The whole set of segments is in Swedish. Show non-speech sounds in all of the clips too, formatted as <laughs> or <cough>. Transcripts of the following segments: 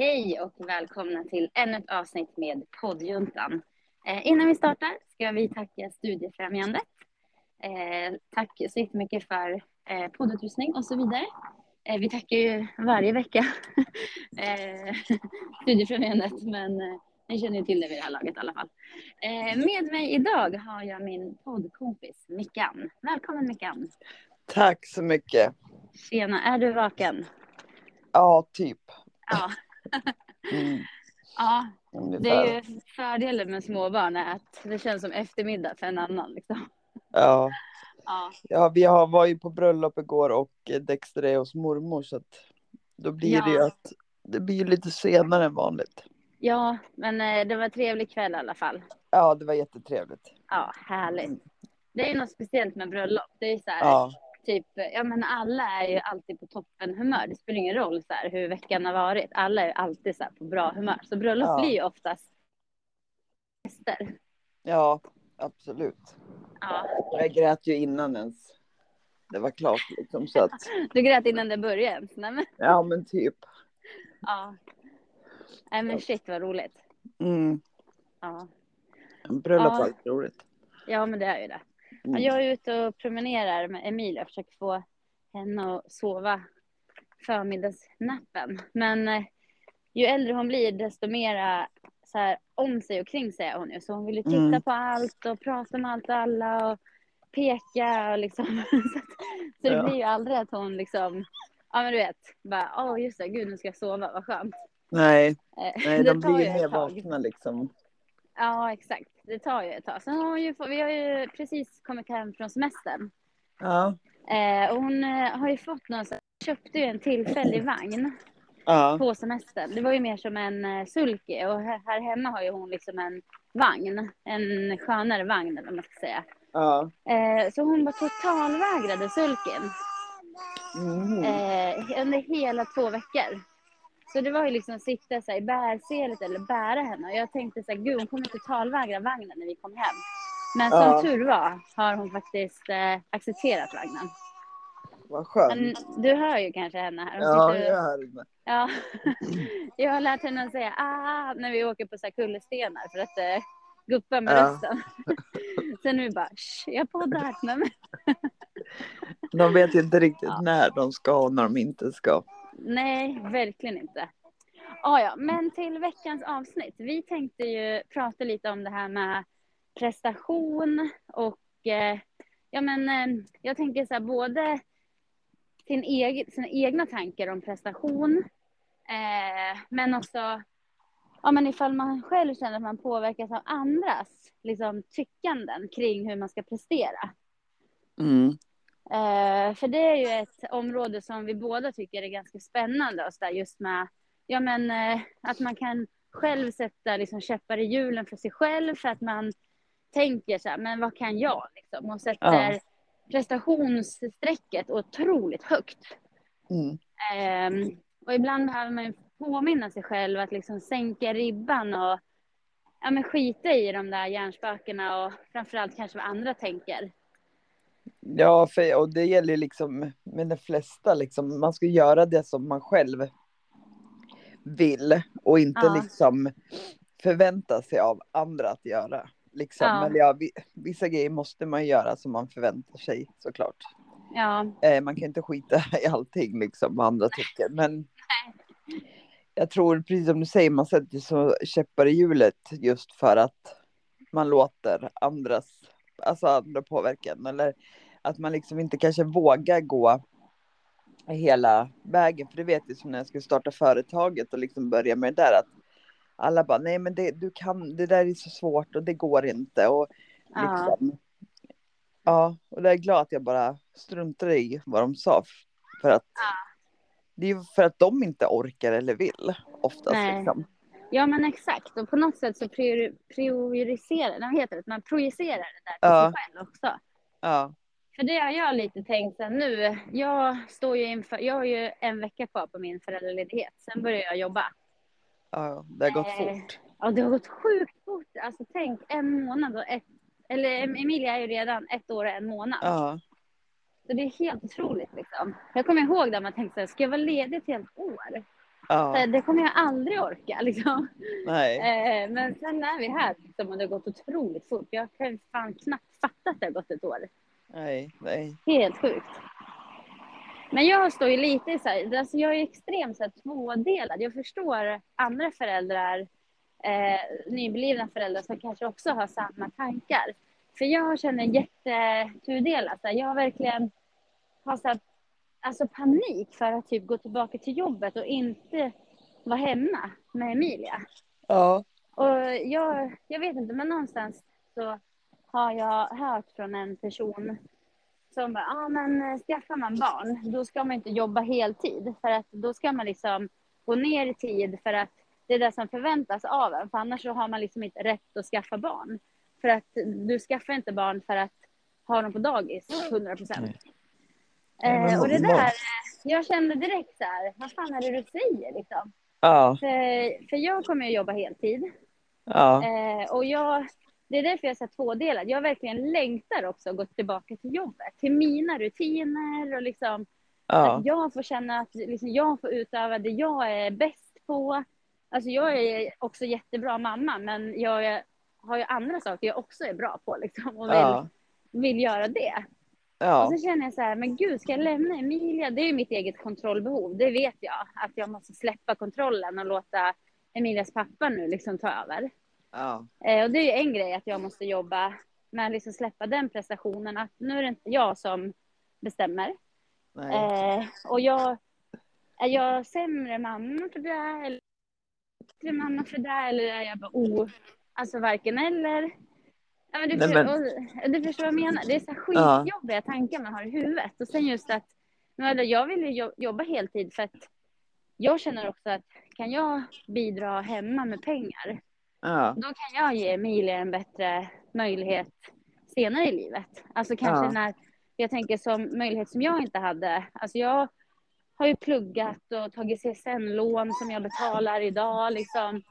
Hej och välkomna till ännu ett avsnitt med poddjuntan. Eh, innan vi startar ska vi tacka Studiefrämjandet. Eh, tack så jättemycket för eh, poddutrustning och så vidare. Eh, vi tackar ju varje vecka <laughs> eh, Studiefrämjandet, men eh, ni känner ju till det vid det här laget i alla fall. Med mig idag har jag min poddkompis Mickan. Välkommen Mickan. Tack så mycket. Tjena, är du vaken? Ja, typ. Ja. <laughs> Mm, ja, det är ju fördelen med småbarn är att det känns som eftermiddag för en annan. Liksom. Ja. Ja, ja, vi har, var ju på bröllop igår och Dexter är hos mormor så att då blir det ju Ja. att det blir lite senare än vanligt. ja, men eh, det var en trevlig kväll i alla fall. Ja, det var jättetrevligt. Ja, härligt. Det är något speciellt med bröllop. Det är så här, Ja, typ, ja men alla är ju alltid på toppen humör. Det spelar ingen roll så här, hur veckan har varit. Alla är ju alltid så här, på bra humör. Så bröllop Ja. blir ju oftast fester. ja, absolut. Ja. Jag grät ju innan ens det var klart liksom så att <laughs> Du grät innan det började. Nej, men, ja, men typ. ja. Nej men shit vad roligt. Mm. Ja, Bröllop var roligt. ja men det är ju det. Mm. Jag är ute och promenerar med Emilia och försöker få henne att sova förmiddagsnappen. Men eh, ju äldre hon blir desto mera så här, om sig och kring sig är hon ju. Så hon vill ju titta Mm. på allt och prata med allt och alla och peka och liksom. <laughs> så att, så det Ja. blir ju aldrig att hon liksom, ja men du vet, bara åh just det, gud nu ska jag sova, vad skönt. Nej, Eh, nej de blir ju mer vakna liksom. Ja exakt, det tar ju ett tag. Sen har ju, vi har ju precis kommit hem från semestern. Ja, Eh, och hon eh, har ju fått någon, köpte ju en tillfällig vagn ja, på semestern. Det var ju mer som en eh, sulky och här, här hemma har ju hon liksom en vagn. En skönare vagn eller vad man ska säga. ja. Eh, så hon var totalvägrade sulken Mm. eh, under hela två veckor. Så det var ju liksom att sitta så här, i bärselet eller bära henne. Och jag tänkte så här, gud hon kommer totalvägra vagnen när vi kom hem. Men som Ja. tur var har hon faktiskt eh, accepterat vagnen. Vad skönt. Men du hör ju kanske henne här. Hon Ja, sitter- jag hör det. Ja, <laughs> jag har lärt henne att säga ah när vi åker på så här kullerstenar för att eh, guppa med Ja. rösten. <laughs> Sen nu bara, "Shh, jag poddar. De vet inte riktigt <laughs> Ja. när de ska och när de inte ska nej, verkligen inte. Ah, ja, men till veckans avsnitt. Vi tänkte ju prata lite om det här med prestation och eh, ja, men eh, jag tänker så här både sin egen, sina egna tankar om prestation eh, men också ja, men ifall man själv känner att man påverkas av andras liksom, tyckanden kring hur man ska prestera. Mm. Eh, för det är ju ett område som vi båda tycker är ganska spännande. Och så där, just med ja, men, eh, att man kan själv sätta liksom, käppar i hjulen för sig själv för att man tänker så här, men vad kan jag? Liksom, och sätter Ja. prestationsstrecket otroligt högt. Mm. Ehm, och ibland behöver man påminna sig själv att liksom sänka ribban och ja, men skita i de där hjärnspökena och framförallt kanske vad andra tänker. Ja, för, och det gäller ju liksom med de flesta, liksom, man ska göra det som man själv vill och inte Ja. liksom förvänta sig av andra att göra. Liksom. Ja. Men ja, vi, vissa grejer måste man göra som man förväntar sig såklart. Ja, Eh, man kan inte skita i allting liksom vad andra tycker. Men jag tror precis som du säger, man sätter så käppar i hjulet just för att man låter andras, alltså andra påverka en. Eller att man liksom inte kanske vågar gå hela vägen. För det vet jag som när jag skulle starta företaget och liksom börja med det där att alla bara nej men det, du kan, det där är så svårt och det går inte. Och Ja. liksom, ja, och jag är glad att jag bara struntade i vad de sa. För att det är ju för att de inte orkar eller vill oftast. Nej. Liksom. Ja men exakt. Och på något sätt så priori- prioriserar, vad heter det, man projicerar det där till Ja. sig själv också. Ja, För det har jag lite tänkt sen nu. Jag står ju inför, jag har ju en vecka kvar på min föräldraledighet. Sen börjar jag jobba. ja, det har gått Eh, fort. Ja, det har gått sjukt fort. Alltså tänk en månad och ett, eller Emilia är ju redan ett år och en månad. Ja, Så det är helt otroligt liksom. Jag kommer ihåg där man tänkte så här, ska jag vara ledig ett helt år? Ja, Det kommer jag aldrig orka liksom. Eh, men sen är vi här liksom, och det har gått otroligt fort. Jag kan fan knappt fatta att det har gått ett år. Nej, nej. Helt sjukt. Men jag står ju lite så här, alltså jag är extremt så här, tvådelad. Jag förstår andra föräldrar, eh, nyblivna föräldrar som kanske också har samma tankar. För jag känner här, jag verkligen har så här, alltså panik för att typ gå tillbaka till jobbet och inte vara hemma med Emilia. Ja, Och jag, jag vet inte, men någonstans så har jag hört från en person som bara, ah, men eh, skaffar man barn, då ska man inte jobba heltid. För att då ska man liksom gå ner i tid för att det är det som förväntas av en. För annars så har man liksom inte rätt att skaffa barn. För att du skaffar inte barn för att ha dem på dagis, 100 procent. Eh, och det där, jag kände direkt så här, vad fan är det du säger liksom? ja, För, för jag kommer ju jobba heltid. ja, Eh, och jag, det är därför jag är så tvådelad. Jag verkligen längtar också att gå tillbaka till jobbet. Till mina rutiner och liksom ja, att jag får känna att liksom, jag får utöva det jag är bäst på. Alltså jag är också jättebra mamma men jag är, har ju andra saker jag också är bra på liksom, och vill, vill göra det. Och ja, så känner jag så här, men gud, ska jag lämna Emilia? Det är ju mitt eget kontrollbehov, det vet jag. Att jag måste släppa kontrollen och låta Emilias pappa nu liksom ta över. ja, Eh, och det är ju en grej att jag måste jobba med att liksom släppa den prestationen. Att nu är det inte jag som bestämmer. Eh, och jag, är jag sämre mamma för det? Eller bättre mamma för det? Eller är jag bara oh, alltså varken eller? Ja, men du, Nej, för, men- och, du förstår vad jag menar. Det är så här Ja. skitjobbiga tankar man har i huvudet. Och sen just att jag vill ju jo- jobba heltid för att jag känner också att kan jag bidra hemma med pengar ja, då kan jag ge Emilia en bättre möjlighet senare i livet. Alltså kanske Ja. när, jag tänker som möjlighet som jag inte hade. Alltså jag har ju pluggat och tagit CSN-lån som jag betalar idag liksom.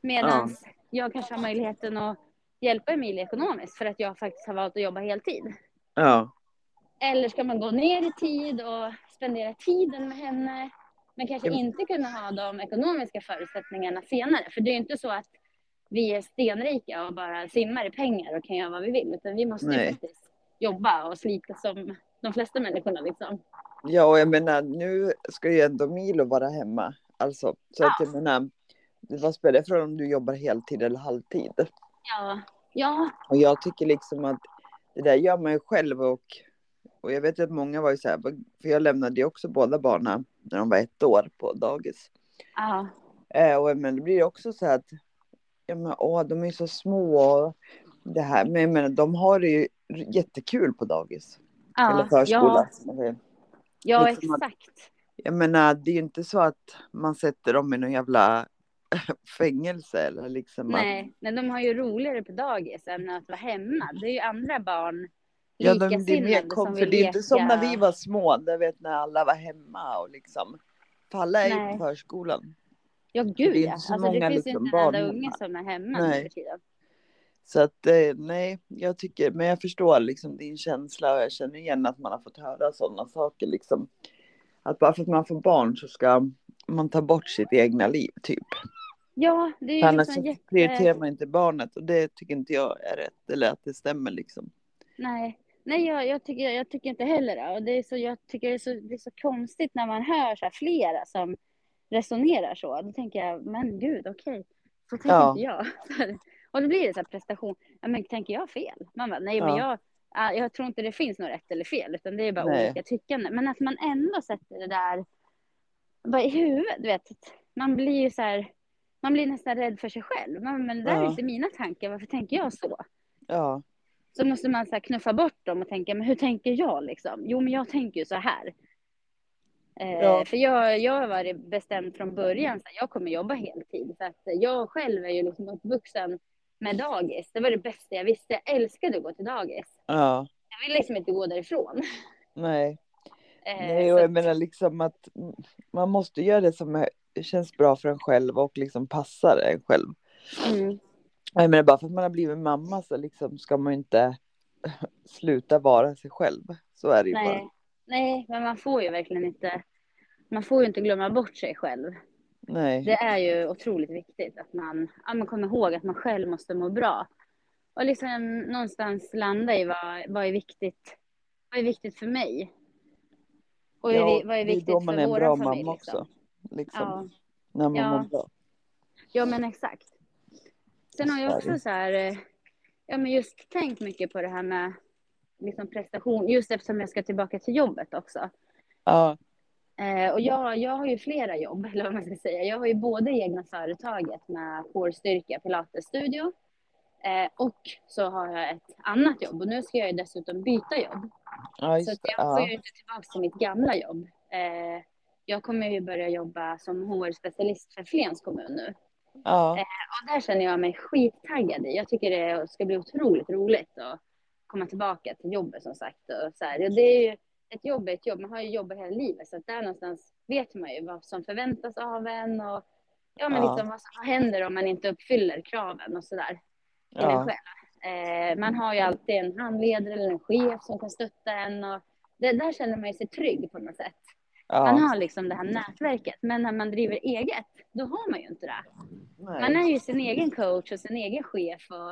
Medan jag kanske har möjligheten att hjälpa Emilia ekonomiskt för att jag faktiskt har valt att jobba heltid. ja, Eller ska man gå ner i tid och spendera tiden med henne men kanske Ja. inte kunna ha de ekonomiska förutsättningarna senare. För det är ju inte så att vi är stenrika och bara simmar i pengar och kan göra vad vi vill. Utan vi måste ju Nej. faktiskt jobba och slita som de flesta människorna liksom. ja, och jag menar nu ska ju ändå Milo vara hemma. Alltså, så att jag menar, vad spelar det för om du jobbar heltid eller halvtid? Ja, ja, Och jag tycker liksom att det där gör man ju själv och, och jag vet att många var ju så här, för jag lämnade ju också båda barnen när de var ett år på dagis. ja, Eh, och men det blir också så här att, ja men åh, de är så små och det här, men jag menar, de har det ju jättekul på dagis. eller ja, förskola. ja, Eller- ja Liksom att- exakt. Jag menar, det är ju inte så att man sätter dem i någon jävla <laughs> fängelse eller liksom att, Nej, men de har ju roligare på dagis än att vara hemma. Det är ju andra barn, Ja, de, det är mer kom, för det är inte som när vi var små, där vet när alla var hemma och liksom. För alla är ju på förskolan. Ja, Det gud är ja. inte så Alltså, det många, finns ju liksom, inte en enda unge som är hemma Nej. nu för tiden. Så att eh, nej, jag tycker, men jag förstår liksom din känsla och jag känner igen att man har fått höra sådana saker liksom. Att bara för att man får barn så ska man ta bort sitt egna liv typ. Ja, det är ju Annars liksom jätte... prioriterar man inte barnet och det tycker inte jag är rätt eller att det stämmer liksom. Nej, Nej jag, jag, tycker, jag tycker inte heller det. Och det är så, jag tycker det är, så, det är så konstigt när man hör så flera som resonerar så. Då tänker jag, men gud, okej. Så tänker Ja. inte jag. <laughs> Och då blir det så här prestation. Ja, men tänker jag fel? Man bara, nej, men Ja. jag, ja, jag tror inte det finns något rätt eller fel. Utan det är bara Nej. olika tyckanden. Men att man ändå sätter det där bara i huvudet. Du vet. Man blir ju så här, man blir nästan rädd för sig själv. Man, men det där är Ja. inte mina tankar. Varför tänker jag så? Ja, så måste man så knuffa bort dem och tänka, men hur tänker jag liksom? Jo, men jag tänker ju så här. Eh, Ja. För jag, jag har varit bestämd från början, så jag kommer jobba heltid. Så att jag själv är ju liksom uppvuxen med dagis. Det var det bästa jag visste. Jag älskade att gå till dagis. ja, Jag ville liksom inte gå därifrån. nej. Eh, Nej, och jag menar liksom att man måste göra det som är, känns bra för en själv och liksom passar en själv. mm, Jag menar bara för att man har blivit mamma så liksom ska man ju inte <laughs> sluta vara sig själv. Så är det ju bara. nej, nej, men man får ju verkligen inte, man får ju inte glömma bort sig själv. Nej. Det är ju otroligt viktigt att man, ja, man kommer ihåg att man själv måste må bra. Och liksom någonstans landa i vad, vad är viktigt. Vad är viktigt för mig? Och Ja, vad är det är viktigt då man är för en bra familj? mamma Liksom. också. Liksom. Ja. När man Ja. mår bra. ja, men exakt. Sen har jag också så här, eh, ja men just tänkt mycket på det här med liksom prestation, just eftersom jag ska tillbaka till jobbet också. Ja, Eh, och jag, jag har ju flera jobb, <laughs> eller vad man ska säga. Jag har ju både egna företaget med hårstyrka, pilatesstudio. Eh, och så har jag ett annat jobb och nu ska jag ju dessutom byta jobb. ja Så jag går Ja. ju inte tillbaka till mitt gamla jobb. Eh, jag kommer ju börja jobba som HR-specialist för Flens kommun nu. Ja. Och där känner jag mig skittaggad i. Jag tycker det ska bli otroligt roligt att komma tillbaka till jobbet som sagt. Och så här. Det är ju, ett jobb är ett jobb, man har ju jobbat hela livet så att där någonstans vet man ju vad som förväntas av en och ja, men Ja. liksom, vad som händer om man inte uppfyller kraven och sådär. Ja. Eh, man har ju alltid en handledare eller en chef som kan stötta en och det, där känner man ju sig trygg på något sätt. Man Ja. har liksom det här nätverket, men när man driver eget, då har man ju inte det. Man Nej. är ju sin egen coach och sin egen chef och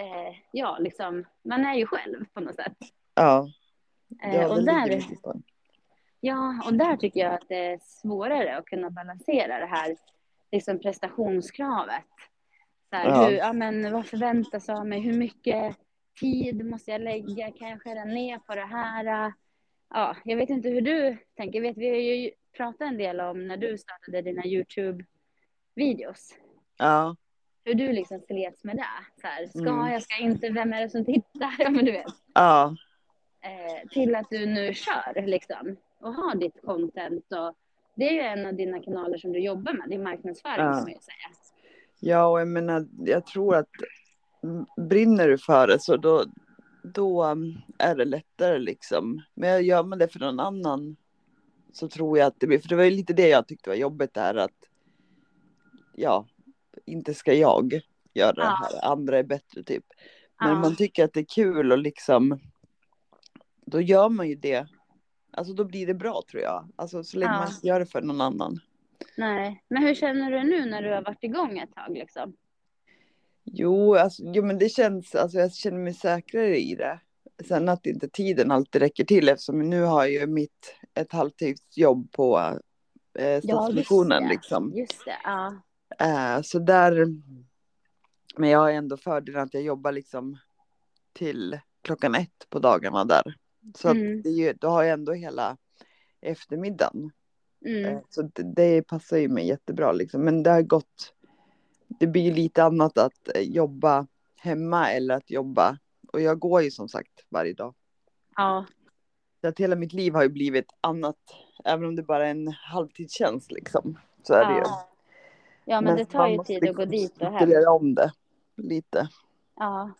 eh, ja, liksom, man är ju själv på något sätt. Ja. Eh, Ja, och, det ligger där, ja, och där tycker jag att det är svårare att kunna balansera det här liksom prestationskravet. Så här, Ja. hur, ja, men vad förväntas av mig? Hur mycket tid måste jag lägga? Kan jag skära ner på det här? Ja, jag vet inte hur du tänker. Vet, vi har ju pratat en del om när du startade dina Youtube-videos. Ja. hur du liksom slets med det. Så här, ska Mm. jag, ska inte, vem är det som tittar? <laughs> Ja, men du vet. Ja. Eh, till att du nu kör liksom och har ditt content. Och det är ju en av dina kanaler som du jobbar med, din marknadsföring Ja. kan man ju säga. Ja, och jag menar, jag tror att brinner du för det så då, då är det lättare liksom. Men gör man det för någon annan så tror jag att det blir, för det var ju lite det jag tyckte var jobbigt där att ja, inte ska jag göra det Ja. här, andra är bättre typ. Men Ja. man tycker att det är kul och liksom, då gör man ju det. Alltså då blir det bra tror jag. Alltså så länge Ja. man gör det för någon annan. Nej, men hur känner du nu när du har varit igång ett tag liksom? Jo, alltså, jo men det känns, alltså jag känner mig säkrare i det. Sen att inte tiden alltid räcker till eftersom nu har jag ju mitt ett halvtidsjobb på eh, Stadsmissionen det. liksom. Just det, ja. Eh, så där, men jag har ändå fördelen att jag jobbar liksom till klockan ett på dagarna där. Så Mm. det då har jag ändå hela eftermiddagen. Mm. Eh, Så det, det passar ju mig jättebra liksom. Men det har gått, det blir ju lite annat att eh, jobba hemma eller att jobba. Och jag går ju som sagt varje dag. Ja, Så att hela mitt liv har ju blivit annat. Även om det bara är en halvtidstjänst liksom. Så är det ju. ja. ja, men det tar ju tid att gå liksom dit och hem. om det lite. Ja.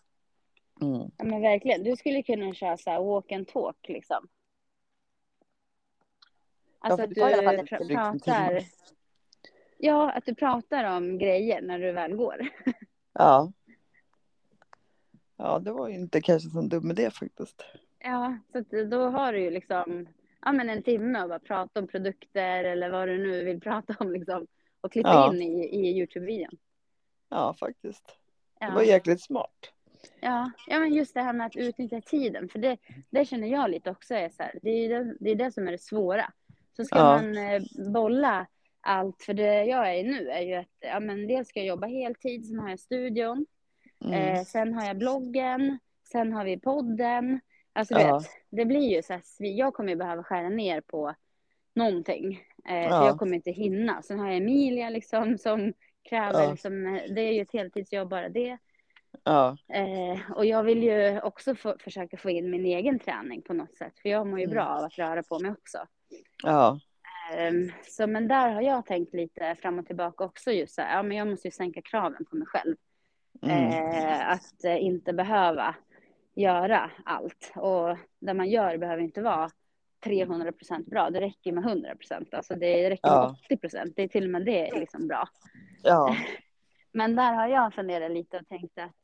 Mm. ja, men verkligen. Du skulle kunna köra så här walk and talk liksom. Alltså för att du pratar. Ja, att du pratar om grejer när du väl går. <laughs> Ja. Ja, det var ju inte kanske så dum idé faktiskt. Ja, så då har du ju liksom ja, men en timme att bara prata om produkter eller vad du nu vill prata om liksom. Och klippa Ja. in i, i Youtube-videon. Ja, faktiskt. Det Ja. var jäkligt smart. Ja, ja, men just det här med att utnyttja tiden. För det, det känner jag lite också är så här. Det är det, det, är det som är det svåra. Så ska Ja. man eh, bolla allt. För det jag är nu är ju att ja, men dels ska jag jobba heltid. Sen har jag studion. Mm. Eh, sen har jag bloggen. Sen har vi podden. Alltså Ja. vet, det blir ju så här. Jag kommer ju behöva skära ner på någonting. Eh, För Ja. jag kommer inte hinna. Sen har jag Emilia liksom som kräver Ja. liksom. Det är ju ett heltidsjobb bara det. Ja, Eh, och jag vill ju också få, försöka få in min egen träning på något sätt. För jag mår ju Mm. bra av att röra på mig också. ja, så men där har jag tänkt lite fram och tillbaka också just så här, ja men jag måste ju sänka kraven på mig själv. mm. Eh, att eh, inte behöva göra allt. Och det man gör behöver inte vara 300% bra. Det räcker med 100%. Alltså det räcker med Ja. 80%. Det är till och med det liksom bra. ja, <laughs> Men där har jag funderat lite och tänkt att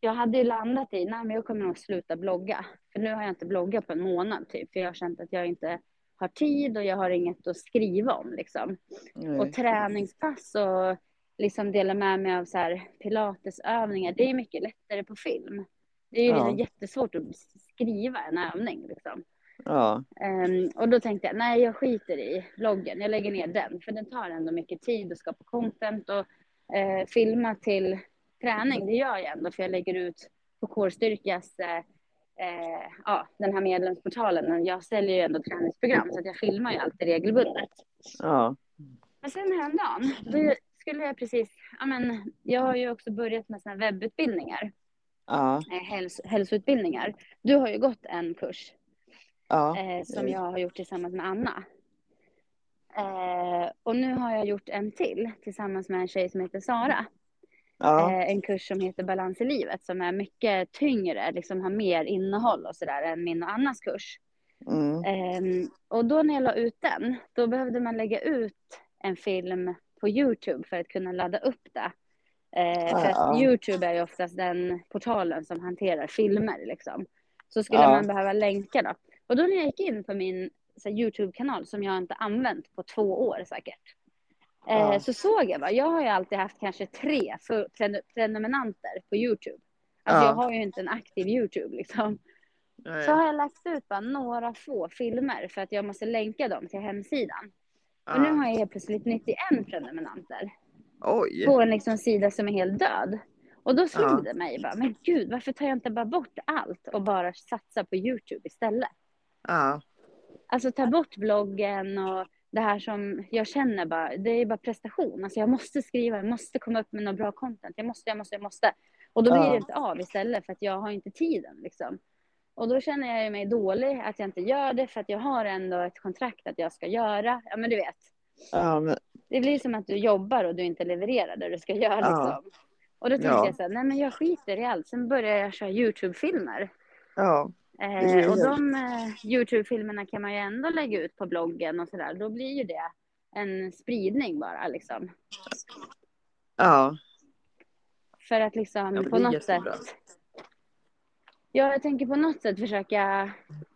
jag hade ju landat i, nej men jag kommer nog sluta blogga. För nu har jag inte bloggat på en månad typ. För jag har känt att jag inte har tid och jag har inget att skriva om liksom. Nej. Och träningspass och liksom dela med mig av så här pilatesövningar, det är mycket lättare på film. Det är ju Ja. liksom jättesvårt att skriva en övning liksom. Ja, Ehm, och då tänkte jag, nej jag skiter i vloggen, jag lägger ner den. För den tar ändå mycket tid att skapa content och eh, filma till träning, det gör jag ändå för jag lägger ut på Kårstyrkas, eh, eh, ja den här medlemsportalen, men jag säljer ju ändå träningsprogram så att jag filmar ju alltid regelbundet. ja, Men sen häromdagen, då skulle jag precis, ja men jag har ju också börjat med här webbutbildningar, ja, eh, häls hälsoutbildningar. Du har ju gått en kurs ja. eh, som jag har gjort tillsammans med Anna. Eh, och nu har jag gjort en till tillsammans med en tjej som heter Sara. Ja. Eh, en kurs som heter Balans i livet som är mycket tyngre, liksom har mer innehåll och sådär än min och Annas kurs. Mm. Ehm, och då när jag la ut den, då behövde man lägga ut en film på Youtube för att kunna ladda upp det. Eh, för att Ja. Youtube är ju oftast den portalen som hanterar filmer liksom. Så skulle Ja. man behöva länka då. Och då när jag gick in på min Youtube-kanal som jag inte använt på två år säkert. Eh, Ja. Så såg jag bara, jag har ju alltid haft kanske tre för, pren- prenumeranter på Youtube. Alltså Ja. jag har ju inte en aktiv Youtube liksom. Nej. Så har jag lagt ut bara några få filmer för att jag måste länka dem till hemsidan. Och nu Ja. har jag helt plötsligt 91 prenumeranter Oj. på en liksom sida som är helt död. Och då slog Ja. det mig bara, men gud, varför tar jag inte bara bort allt och bara satsar på Youtube istället? Ja, Alltså ta bort bloggen och det här som jag känner bara, det är bara prestation. Alltså jag måste skriva, jag måste komma upp med något bra content. Jag måste, jag måste, jag måste. Och då blir Ja. det inte av istället för att jag har inte tiden liksom. Och då känner jag mig dålig att jag inte gör det för att jag har ändå ett kontrakt att jag ska göra. Ja men du vet. ja, men, Det blir som att du jobbar och du inte levererar det du ska göra Ja. liksom. Och då tänkte Ja. jag så här, nej men jag skiter i allt. Sen började jag köra Youtube-filmer. ja, Eh, och de eh, Youtube-filmerna kan man ju ändå lägga ut på bloggen och sådär. Då blir ju det en spridning bara liksom. ja, För att liksom Ja, på något sätt. Ja, jag tänker på något sätt försöka,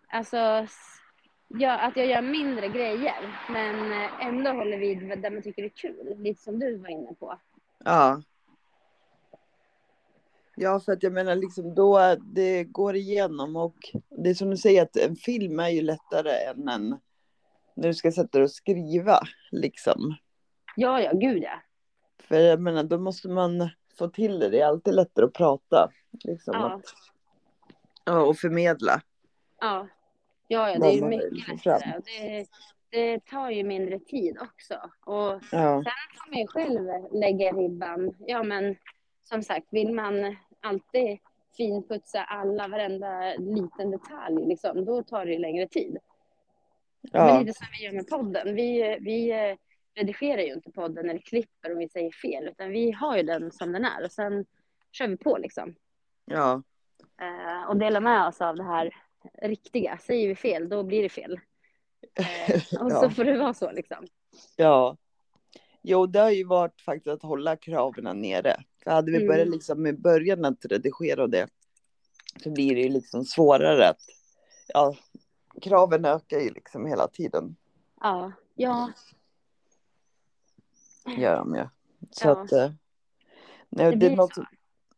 alltså ja, att jag gör mindre grejer. Men eh, ändå håller vid där man tycker det är kul. Lite som du var inne på. ja. Ja, för att jag menar liksom då det går igenom och det är som du säger att en film är ju lättare än en när du ska sätta dig och skriva liksom. Ja, ja, gud ja. För jag menar då måste man få till det. Det är alltid lättare att prata liksom. Ja. Att, ja, och förmedla. Ja, ja, ja det är ju mycket lättare. Det, det tar ju mindre tid också. Och Ja, Sen får man ju själv lägga ribban. Ja, men som sagt, vill man alltid finputsa alla, varenda liten detalj, liksom, då tar det ju längre tid. Men ja, lite som vi gör med podden. Vi, vi eh, redigerar ju inte podden eller klipper om vi säger fel, utan vi har ju den som den är och sen kör vi på liksom. ja, Eh, och delar med oss av det här riktiga. Säger vi fel, då blir det fel. Eh, och <laughs> så Ja. får det vara så liksom. ja. Jo, det har ju varit faktiskt att hålla kraven nere. För hade vi Mm. börjat liksom med början att redigera det så blir det ju liksom svårare att ja, kraven ökar ju liksom hela tiden. Ja, ja, Gör de ju. Så Ja. att eh, nej, det det, är något, så.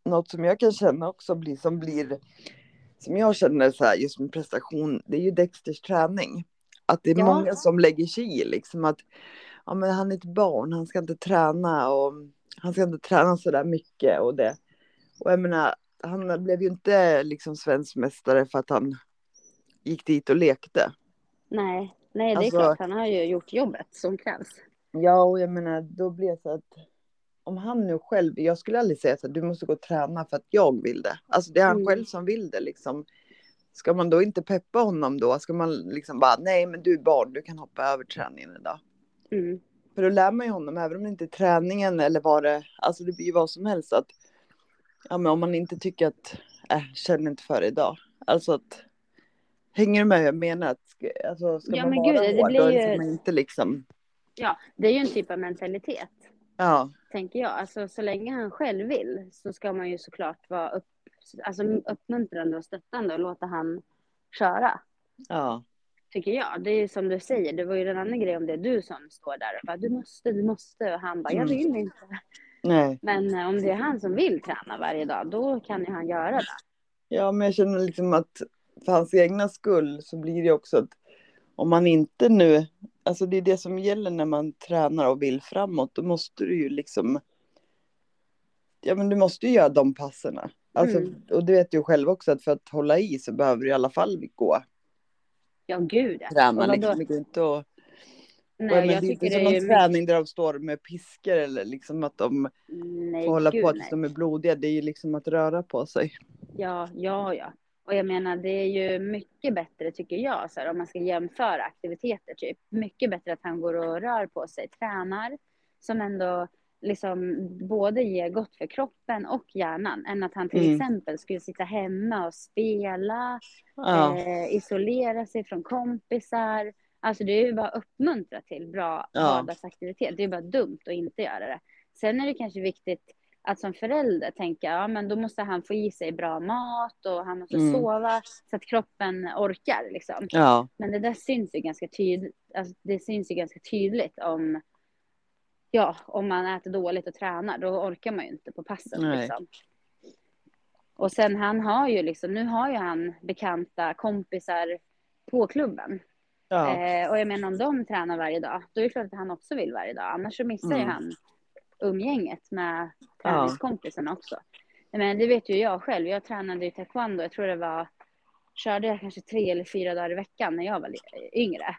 något som jag kan känna också blir som blir som jag känner så här just med prestation. Det är ju Dexters träning. Att det är Ja. många som lägger sig i liksom att ja, men han är ett barn, han ska inte träna och han ska inte träna så där mycket och det. Och jag menar, han blev ju inte liksom svensk mästare för att han gick dit och lekte. Nej, nej det är Alltså- klart. Han har ju gjort jobbet som krävs. Ja, och jag menar, då blir det så att om han nu själv, jag skulle aldrig säga att du måste gå och träna för att jag vill det. Alltså det är han Mm. själv som vill det liksom. Ska man då inte peppa honom då? Ska man liksom bara, nej men du är barn, du kan hoppa över träningen idag. Mm. För då lär man ju honom, även om det inte är träningen eller vad det, alltså det blir ju vad som helst att, ja men om man inte tycker att, äh, känner inte för det idag. Alltså att, hänger du med hur jag menar? Att, alltså ska Ja, man men vara gud, det hård, blir då ju- man inte liksom, Ja, det är ju en typ av mentalitet, ja, tänker jag. Alltså så länge han själv vill så ska man ju såklart vara upp, alltså, uppmuntrande och stöttande och låta han köra. ja, tycker jag. Det är som du säger, det var ju den andra grejen om det är du som står där och bara du måste, du måste och han bara jag Mm. vill inte. Nej. Men eh, om det är han som vill träna varje dag, då kan ju han göra det. Ja, men jag känner liksom att för hans egna skull så blir det också att om man inte nu, alltså det är det som gäller när man tränar och vill framåt, då måste du ju liksom, ja men du måste ju göra de passerna. Alltså, Mm. Och du vet ju själv också att för att hålla i så behöver du i alla fall gå Ja, gud träna. Liksom. Det går inte att, Nej, och jag jag det är tycker inte det som är någon mycket... träning där de står med piskor eller liksom att de Nej, får hålla gud, på tills nej. de är blodiga. Det är ju liksom att röra på sig. Ja, ja, ja. Och jag menar, det är ju mycket bättre tycker jag, så här, om man ska jämföra aktiviteter, typ. Mycket bättre att han går och rör på sig, tränar, som ändå liksom både ger gott för kroppen och hjärnan, än att han till Mm. exempel skulle sitta hemma och spela, Ja, eh, isolera sig från kompisar. Alltså det är ju bara att uppmuntra till bra Ja. vardagsaktivitet. Det är bara dumt att inte göra det. Sen är det kanske viktigt att som förälder tänka, ja men då måste han få i sig bra mat och han måste Mm. sova så att kroppen orkar liksom. ja, Men det där syns ju ganska tydligt, alltså det syns ju ganska tydligt om, ja, om man äter dåligt och tränar, då orkar man ju inte på passen liksom. Och sen han har ju liksom, nu har ju han bekanta kompisar på klubben. ja, Eh, och jag menar om de tränar varje dag, då är det klart att han också vill varje dag. Annars så missar ju Mm. han umgänget med träningskompisarna också. Men det vet ju jag själv. Jag tränade i taekwondo. Jag tror det var, körde jag kanske tre eller fyra dagar i veckan när jag var yngre.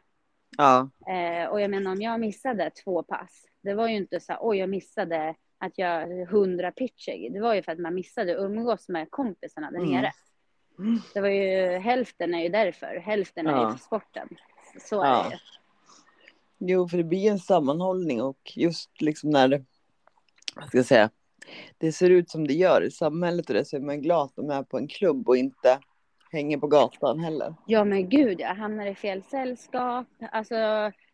ja, Eh, och jag menar om jag missade två pass, det var ju inte så oj jag missade att jag hundra pitcher. Det var ju för att man missade att umgås med kompisarna där Mm. nere. Det var ju hälften är ju därför, hälften är ju Ja. för sporten. Så är Ja. det ju. Jo, för det blir en sammanhållning och just liksom när det, vad ska jag säga, det ser ut som det gör i samhället och det så är man glad att de är på en klubb och inte hänger på gatan heller. Ja men gud jag hamnar i fel sällskap. Alltså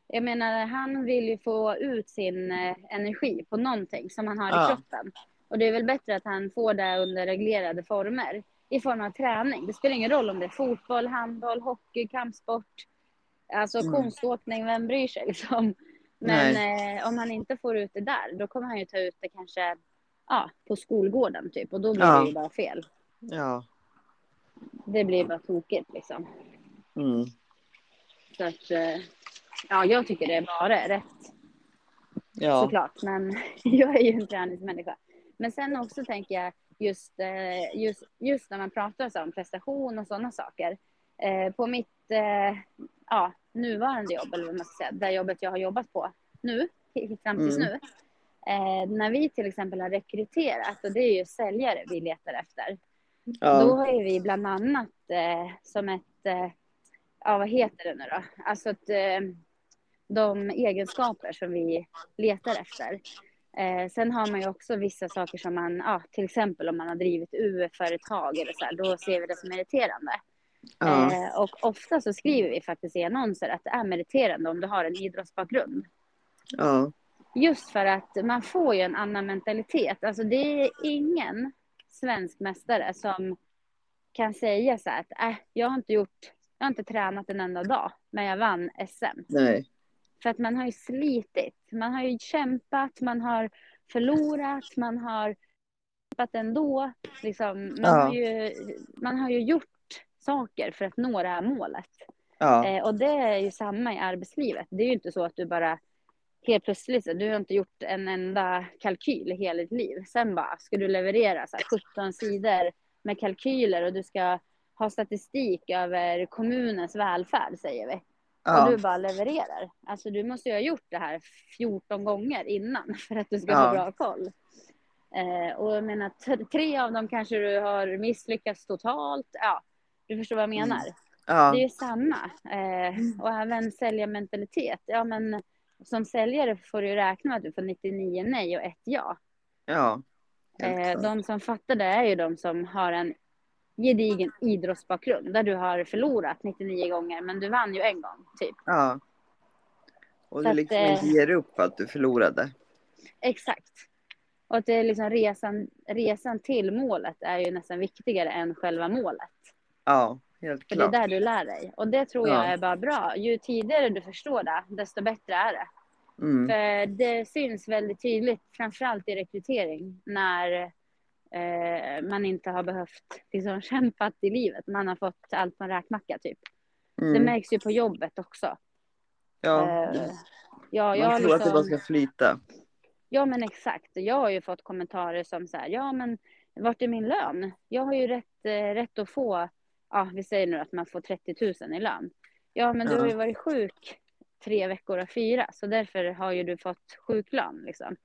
jag menar han vill ju få ut sin eh, energi på någonting som han har Ja. i kroppen. Och det är väl bättre att han får det under reglerade former. I form av träning. Det spelar ingen roll om det är fotboll, handboll, hockey, kampsport. Alltså Mm. konståkning, vem bryr sig liksom. Men eh, om han inte får ut det där, då kommer han ju ta ut det kanske ja, på skolgården typ. Och då blir Ja. det ju bara fel. Ja. Det blir bara tokigt liksom. Mm. Så att, eh, ja, jag tycker det är bara rätt Ja. såklart. Men <laughs> jag är ju en träningsmänniska. Men sen också tänker jag just, eh, just, just när man pratar så om prestation och sådana saker. Eh, på mitt eh, ja, nuvarande jobb, eller vad man ska säga, det jobbet jag har jobbat på nu, fram tills Mm. nu. När vi till exempel har rekryterat, och det är ju säljare vi letar efter. Då Ja. har ju vi bland annat som ett, ja vad heter det nu då? Alltså ett, de egenskaper som vi letar efter. Eh, sen har man ju också vissa saker som man, ja, till exempel om man har drivit UF-företag eller så här, då ser vi det som meriterande. Ja. Eh, och ofta så skriver vi faktiskt i annonser att det är meriterande om du har en idrottsbakgrund. Ja. Just för att man får ju en annan mentalitet. Alltså det är ingen svensk mästare som kan säga så här att äh, jag har inte gjort, jag har inte tränat en enda dag, men jag vann SM. Nej. För att man har ju slitit, man har ju kämpat, man har förlorat, man har kämpat ändå. Liksom, man, Ja. har ju, man har ju gjort saker för att nå det här målet. Ja. Eh, och det är ju samma i arbetslivet. Det är ju inte så att du bara helt plötsligt, du har inte gjort en enda kalkyl i hela ditt liv. Sen bara ska du leverera så här, 17 sidor med kalkyler och du ska ha statistik över kommunens välfärd säger vi. Och Ja. du bara levererar. Alltså du måste ju ha gjort det här 14 gånger innan <laughs> för att du ska Ja. ha bra koll. Eh, och jag menar, tre av dem kanske du har misslyckats totalt. Ja, du förstår vad jag menar. Ja. Det är ju samma. Eh, och även säljarmentalitet. Ja, men som säljare får du räkna med att du får 99 nej och ett ja. Ja. Eh, de som fattar det är ju de som har en gedigen idrottsbakgrund där du har förlorat 99 gånger men du vann ju en gång typ. Ja. Och Så du att, liksom eh, inte ger upp för att du förlorade. Exakt. Och att det är liksom resan, resan till målet är ju nästan viktigare än själva målet. Ja. helt För det är klart. där du lär dig. Och det tror jag Ja. är bara bra. Ju tidigare du förstår det, desto bättre är det. Mm. För det syns väldigt tydligt, framförallt i rekrytering, när eh, man inte har behövt liksom, kämpat i livet. Man har fått allt på en räkmacka typ. Det Mm. märks ju på jobbet också. Ja, Eh, ja, jag man har tror att det bara liksom, ska flyta. ja men exakt. Jag har ju fått kommentarer som så här, ja men vart är min lön? Jag har ju rätt, eh, rätt att få, ja vi säger nu att man får 30 000 i lön. Ja men du har ju varit sjuk tre veckor av fyra, så därför har ju du fått sjuklön liksom.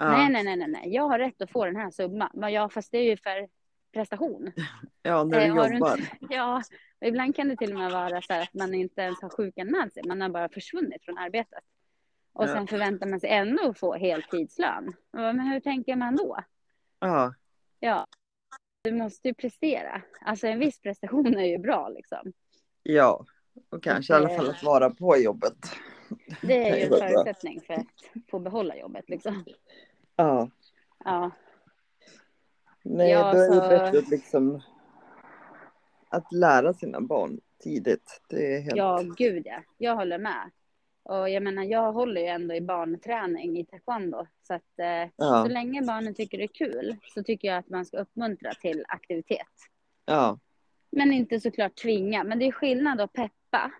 Ja, Nej, nej, nej, nej, nej, jag har rätt att få den här summan. Men ja, fast det är ju för prestation. <laughs> ja när Eh, du du jobbar. inte- <laughs> Ja, och ibland kan det till och med vara så här att man inte ens har sjukanmält sig. Man har bara försvunnit från arbetet. Och Ja. sen förväntar man sig ändå att få heltidslön. Men hur tänker man då? Ja, Ja, du måste ju prestera. Alltså en viss prestation är ju bra liksom. ja. Och kanske i alla fall att vara på jobbet. Det är <laughs> ju en förutsättning för att få behålla jobbet liksom. Ja. Ja, Nej, Ja, då är det så- bättre att liksom att lära sina barn tidigt. Det är helt... ja gud ja. Jag håller med. Och jag menar, jag håller ju ändå i barnträning i taekwondo. Så att eh, Ja. så länge barnen tycker det är kul så tycker jag att man ska uppmuntra till aktivitet. Ja, Men inte såklart tvinga. Men det är skillnad att peppa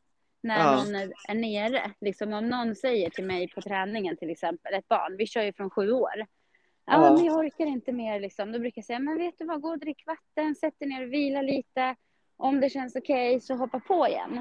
när Ja. någon är, nere. Liksom om någon säger till mig på träningen till exempel, ett barn, vi kör ju från sju år. Ja, Ja. men jag orkar inte mer liksom. Då brukar jag säga, men vet du vad, gå och drick vatten, sätt dig ner och vila lite. Om det känns okej så hoppa på igen.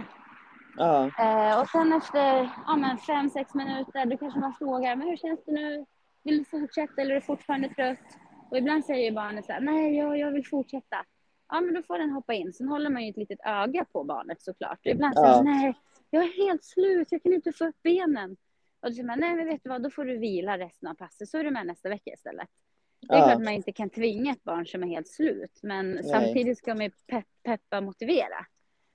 ja, Eh, och sen efter ja, men fem, sex minuter, då kanske man frågar, men hur känns det nu? Vill du fortsätta eller är du fortfarande trött? Och ibland säger barnet så här, nej, jag, jag vill fortsätta. Ja, men då får den hoppa in. Sen håller man ju ett litet öga på barnet såklart. Och ibland säger Ja. nej, jag är helt slut, jag kan inte få upp benen. Och då säger nej, men vet du vad, då får du vila resten av passet, så är du med nästa vecka istället. Det är Ja. klart man inte kan tvinga ett barn som är helt slut, men samtidigt ska man ju pepp, peppa motivera.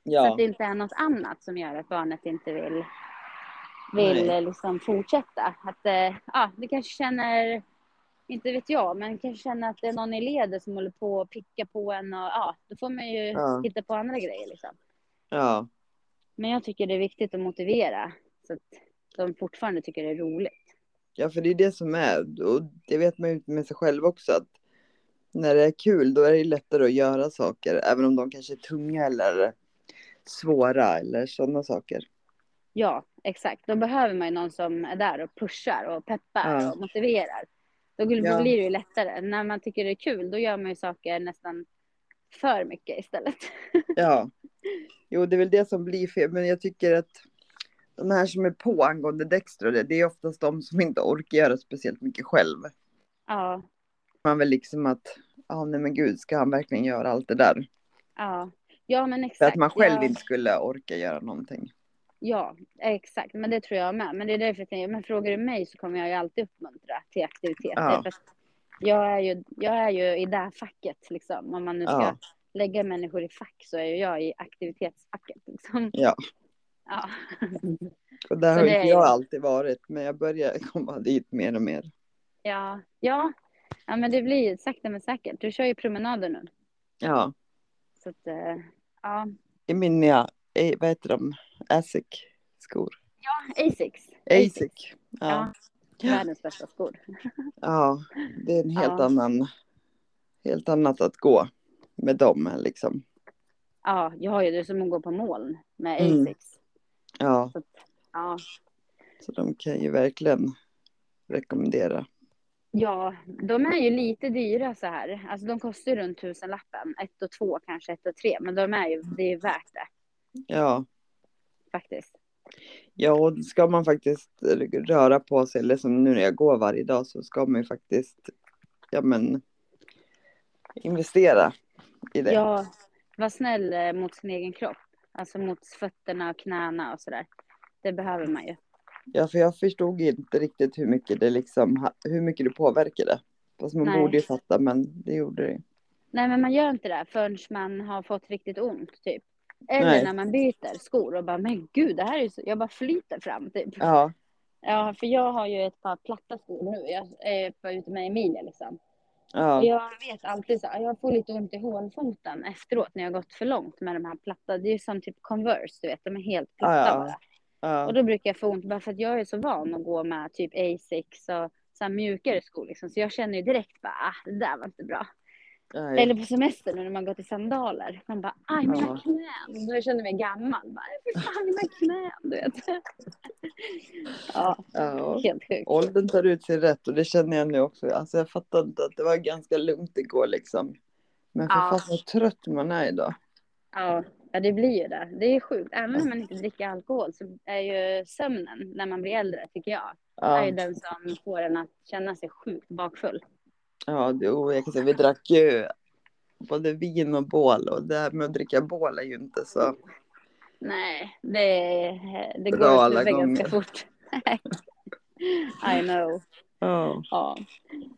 Så att ja, det inte är något annat som gör att barnet inte vill, vill Nej. liksom fortsätta. Att eh, ja, det kanske känner, inte vet jag, men kanske känner att det är någon i ledet som håller på att picka på en och ja, då får man ju Ja. hitta på andra grejer liksom. ja, Men jag tycker det är viktigt att motivera så att de fortfarande tycker det är roligt. ja, för det är det som är, och det vet man ju med sig själv också, att när det är kul då är det lättare att göra saker, även om de kanske är tunga eller svåra eller sådana saker. Ja, exakt. Då behöver man ju någon som är där och pushar och peppar Ja. och motiverar. Då blir Ja. det ju lättare. När man tycker det är kul, då gör man ju saker nästan för mycket istället. Ja, <laughs> jo det är väl det som blir fel, men jag tycker att de här som är på angående Dexter, det, det är oftast de som inte orkar göra speciellt mycket själv. Ja, Man vill liksom att, ja nej men gud, ska han verkligen göra allt det där? ja. Ja, men exakt. För att man själv ja, inte skulle orka göra någonting. Ja, exakt. Men det tror jag med. Men det är därför jag tänker, men frågar du mig så kommer jag ju alltid uppmuntra till aktiviteter. Ja. För jag, är ju, jag är ju i det här facket liksom. Om man nu ska Ja. Lägga människor i fack så är ju jag i aktivitetsfacket liksom. Ja, Ja. <laughs> och där Så har inte är- jag alltid varit, men jag börjar <laughs> komma dit mer och mer. Ja, ja. Ja, men det blir ju sakta men säkert. Du kör ju promenader nu. Ja, Så att, eh, ja. i min nya, vad heter de, Asic skor. Asics. Asic. Ja. Ja. Världens bästa skor. ja, det är en helt Ja. annan, helt annat att gå med dem liksom. Ja, jag har ju det som att gå på moln med Mm. Asics. Ja, Så ja. så de kan ju verkligen rekommendera. ja, de är ju lite dyra så här. Alltså de kostar ju runt tusenlappen. Ett och två, kanske ett och tre. Men de är ju, det är ju värt det Ja, faktiskt. ja, och ska man faktiskt röra på sig, eller som nu när jag går varje dag så ska man ju faktiskt, ja men, investera i det. Ja, var snäll eh, mot sin egen kropp. Alltså mot fötterna och knäna och sådär. Det behöver man ju. Ja, för jag förstod inte riktigt hur mycket det liksom, hur mycket det påverkade. Fast man Nej. borde ju fatta, men det gjorde det. Nej, men man gör inte det förrän man har fått riktigt ont, typ. Eller Nej. när man byter skor och bara, men gud, det här är så... Jag bara flyter fram, typ. Ja, Ja, för jag har ju ett par platta skor nu. Jag är ute med Emilia, liksom. Ja. Jag vet alltid så jag får lite ont i hålfoten efteråt när jag har gått för långt med de här platta. Det är ju som typ Converse, du vet, de är helt platta Ja, bara. Ja. Och då brukar jag få ont bara för att jag är så van att gå med typ Asics och så mjukare skor liksom. Så jag känner ju direkt bara, ah, det där var inte bra. Nej. Eller på semester nu när man går till sandaler. Man bara, aj mina Ja. knän. Då känner jag mig gammal. Bara, Fy fan mina <laughs> knän, du vet. ja, Ja. helt sjukt. Åldern tar ut sin rätt och det känner jag nu också. Alltså jag fattar inte att det var ganska lugnt igår liksom. Men för Ja. fan vad trött man är idag. Ja, ja, det blir ju det. Det är sjukt. Även om man inte dricker alkohol så är ju sömnen när man blir äldre, tycker jag, är ju Ja, den som får en att känna sig sjukt bakfull. Ja och jag kan säga, vi drack ju både vin och bål och det här med att dricka bål är ju inte så. Nej, det, det går Bra alla huvudet ganska fort. <laughs> I know. Ja, Ja.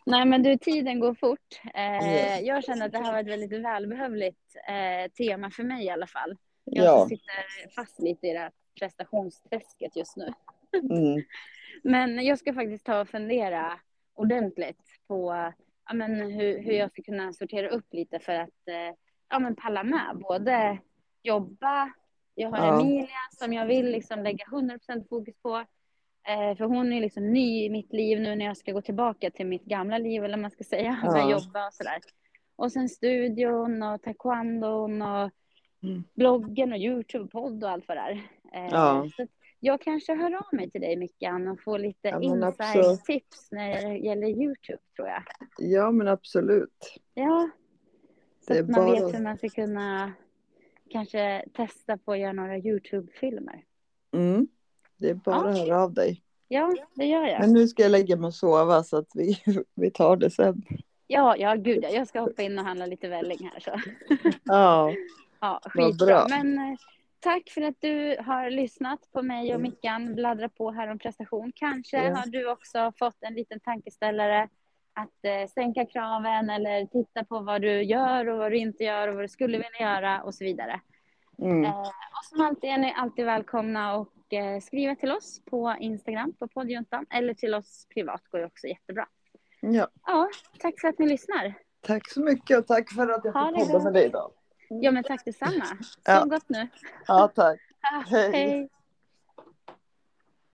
Nej men du, tiden går fort. Eh, Ja. Jag känner att det här var ett väldigt välbehövligt eh, tema för mig i alla fall. Jag ja. sitter fast lite i det här prestationsträsket just nu. Mm. <laughs> Men jag ska faktiskt ta och fundera ordentligt på ja, men hur, hur jag ska kunna sortera upp lite för att eh, ja, men palla med. Både jobba, jag har Ja. Emilia som jag vill liksom lägga 100% fokus på. Eh, för hon är liksom ny i mitt liv nu när jag ska gå tillbaka till mitt gamla liv eller man ska säga. Ja. Börja jobba och sådär. Och sen studion och taekwondon och Mm. bloggen och Youtube-podd och allt vad det är. Eh, Ja. så jag kanske hör av mig till dig Mickan och får lite Ja, men inside-tips när det gäller Youtube tror jag. ja men absolut. Ja. Så att man bara- vet hur man ska kunna kanske testa på att göra några Youtube-filmer. Mm. Det är bara att höra av dig. Ja, det gör jag. Men nu ska jag lägga mig och sova så att vi, <laughs> vi tar det sen. Ja, ja, gud ja. Jag ska hoppa in och handla lite välling här så. Ja, <laughs> Ja, skitbra. bra. Men tack för att du har lyssnat på mig och Mickan bladdra på här om prestation. Kanske Ja. har du också fått en liten tankeställare att eh, sänka kraven eller titta på vad du gör och vad du inte gör och vad du skulle vilja göra och så vidare. mm. Eh, och som alltid är ni alltid välkomna och eh, skriva till oss på Instagram på poddjuntan eller till oss privat går ju också jättebra. ja. Ja, tack för att ni lyssnar. Tack så mycket och tack för att jag fick podda med dig idag. Ja, men tack detsamma. Så Ja. gott nu. Ja, tack. Ja, <laughs> Hej. hej.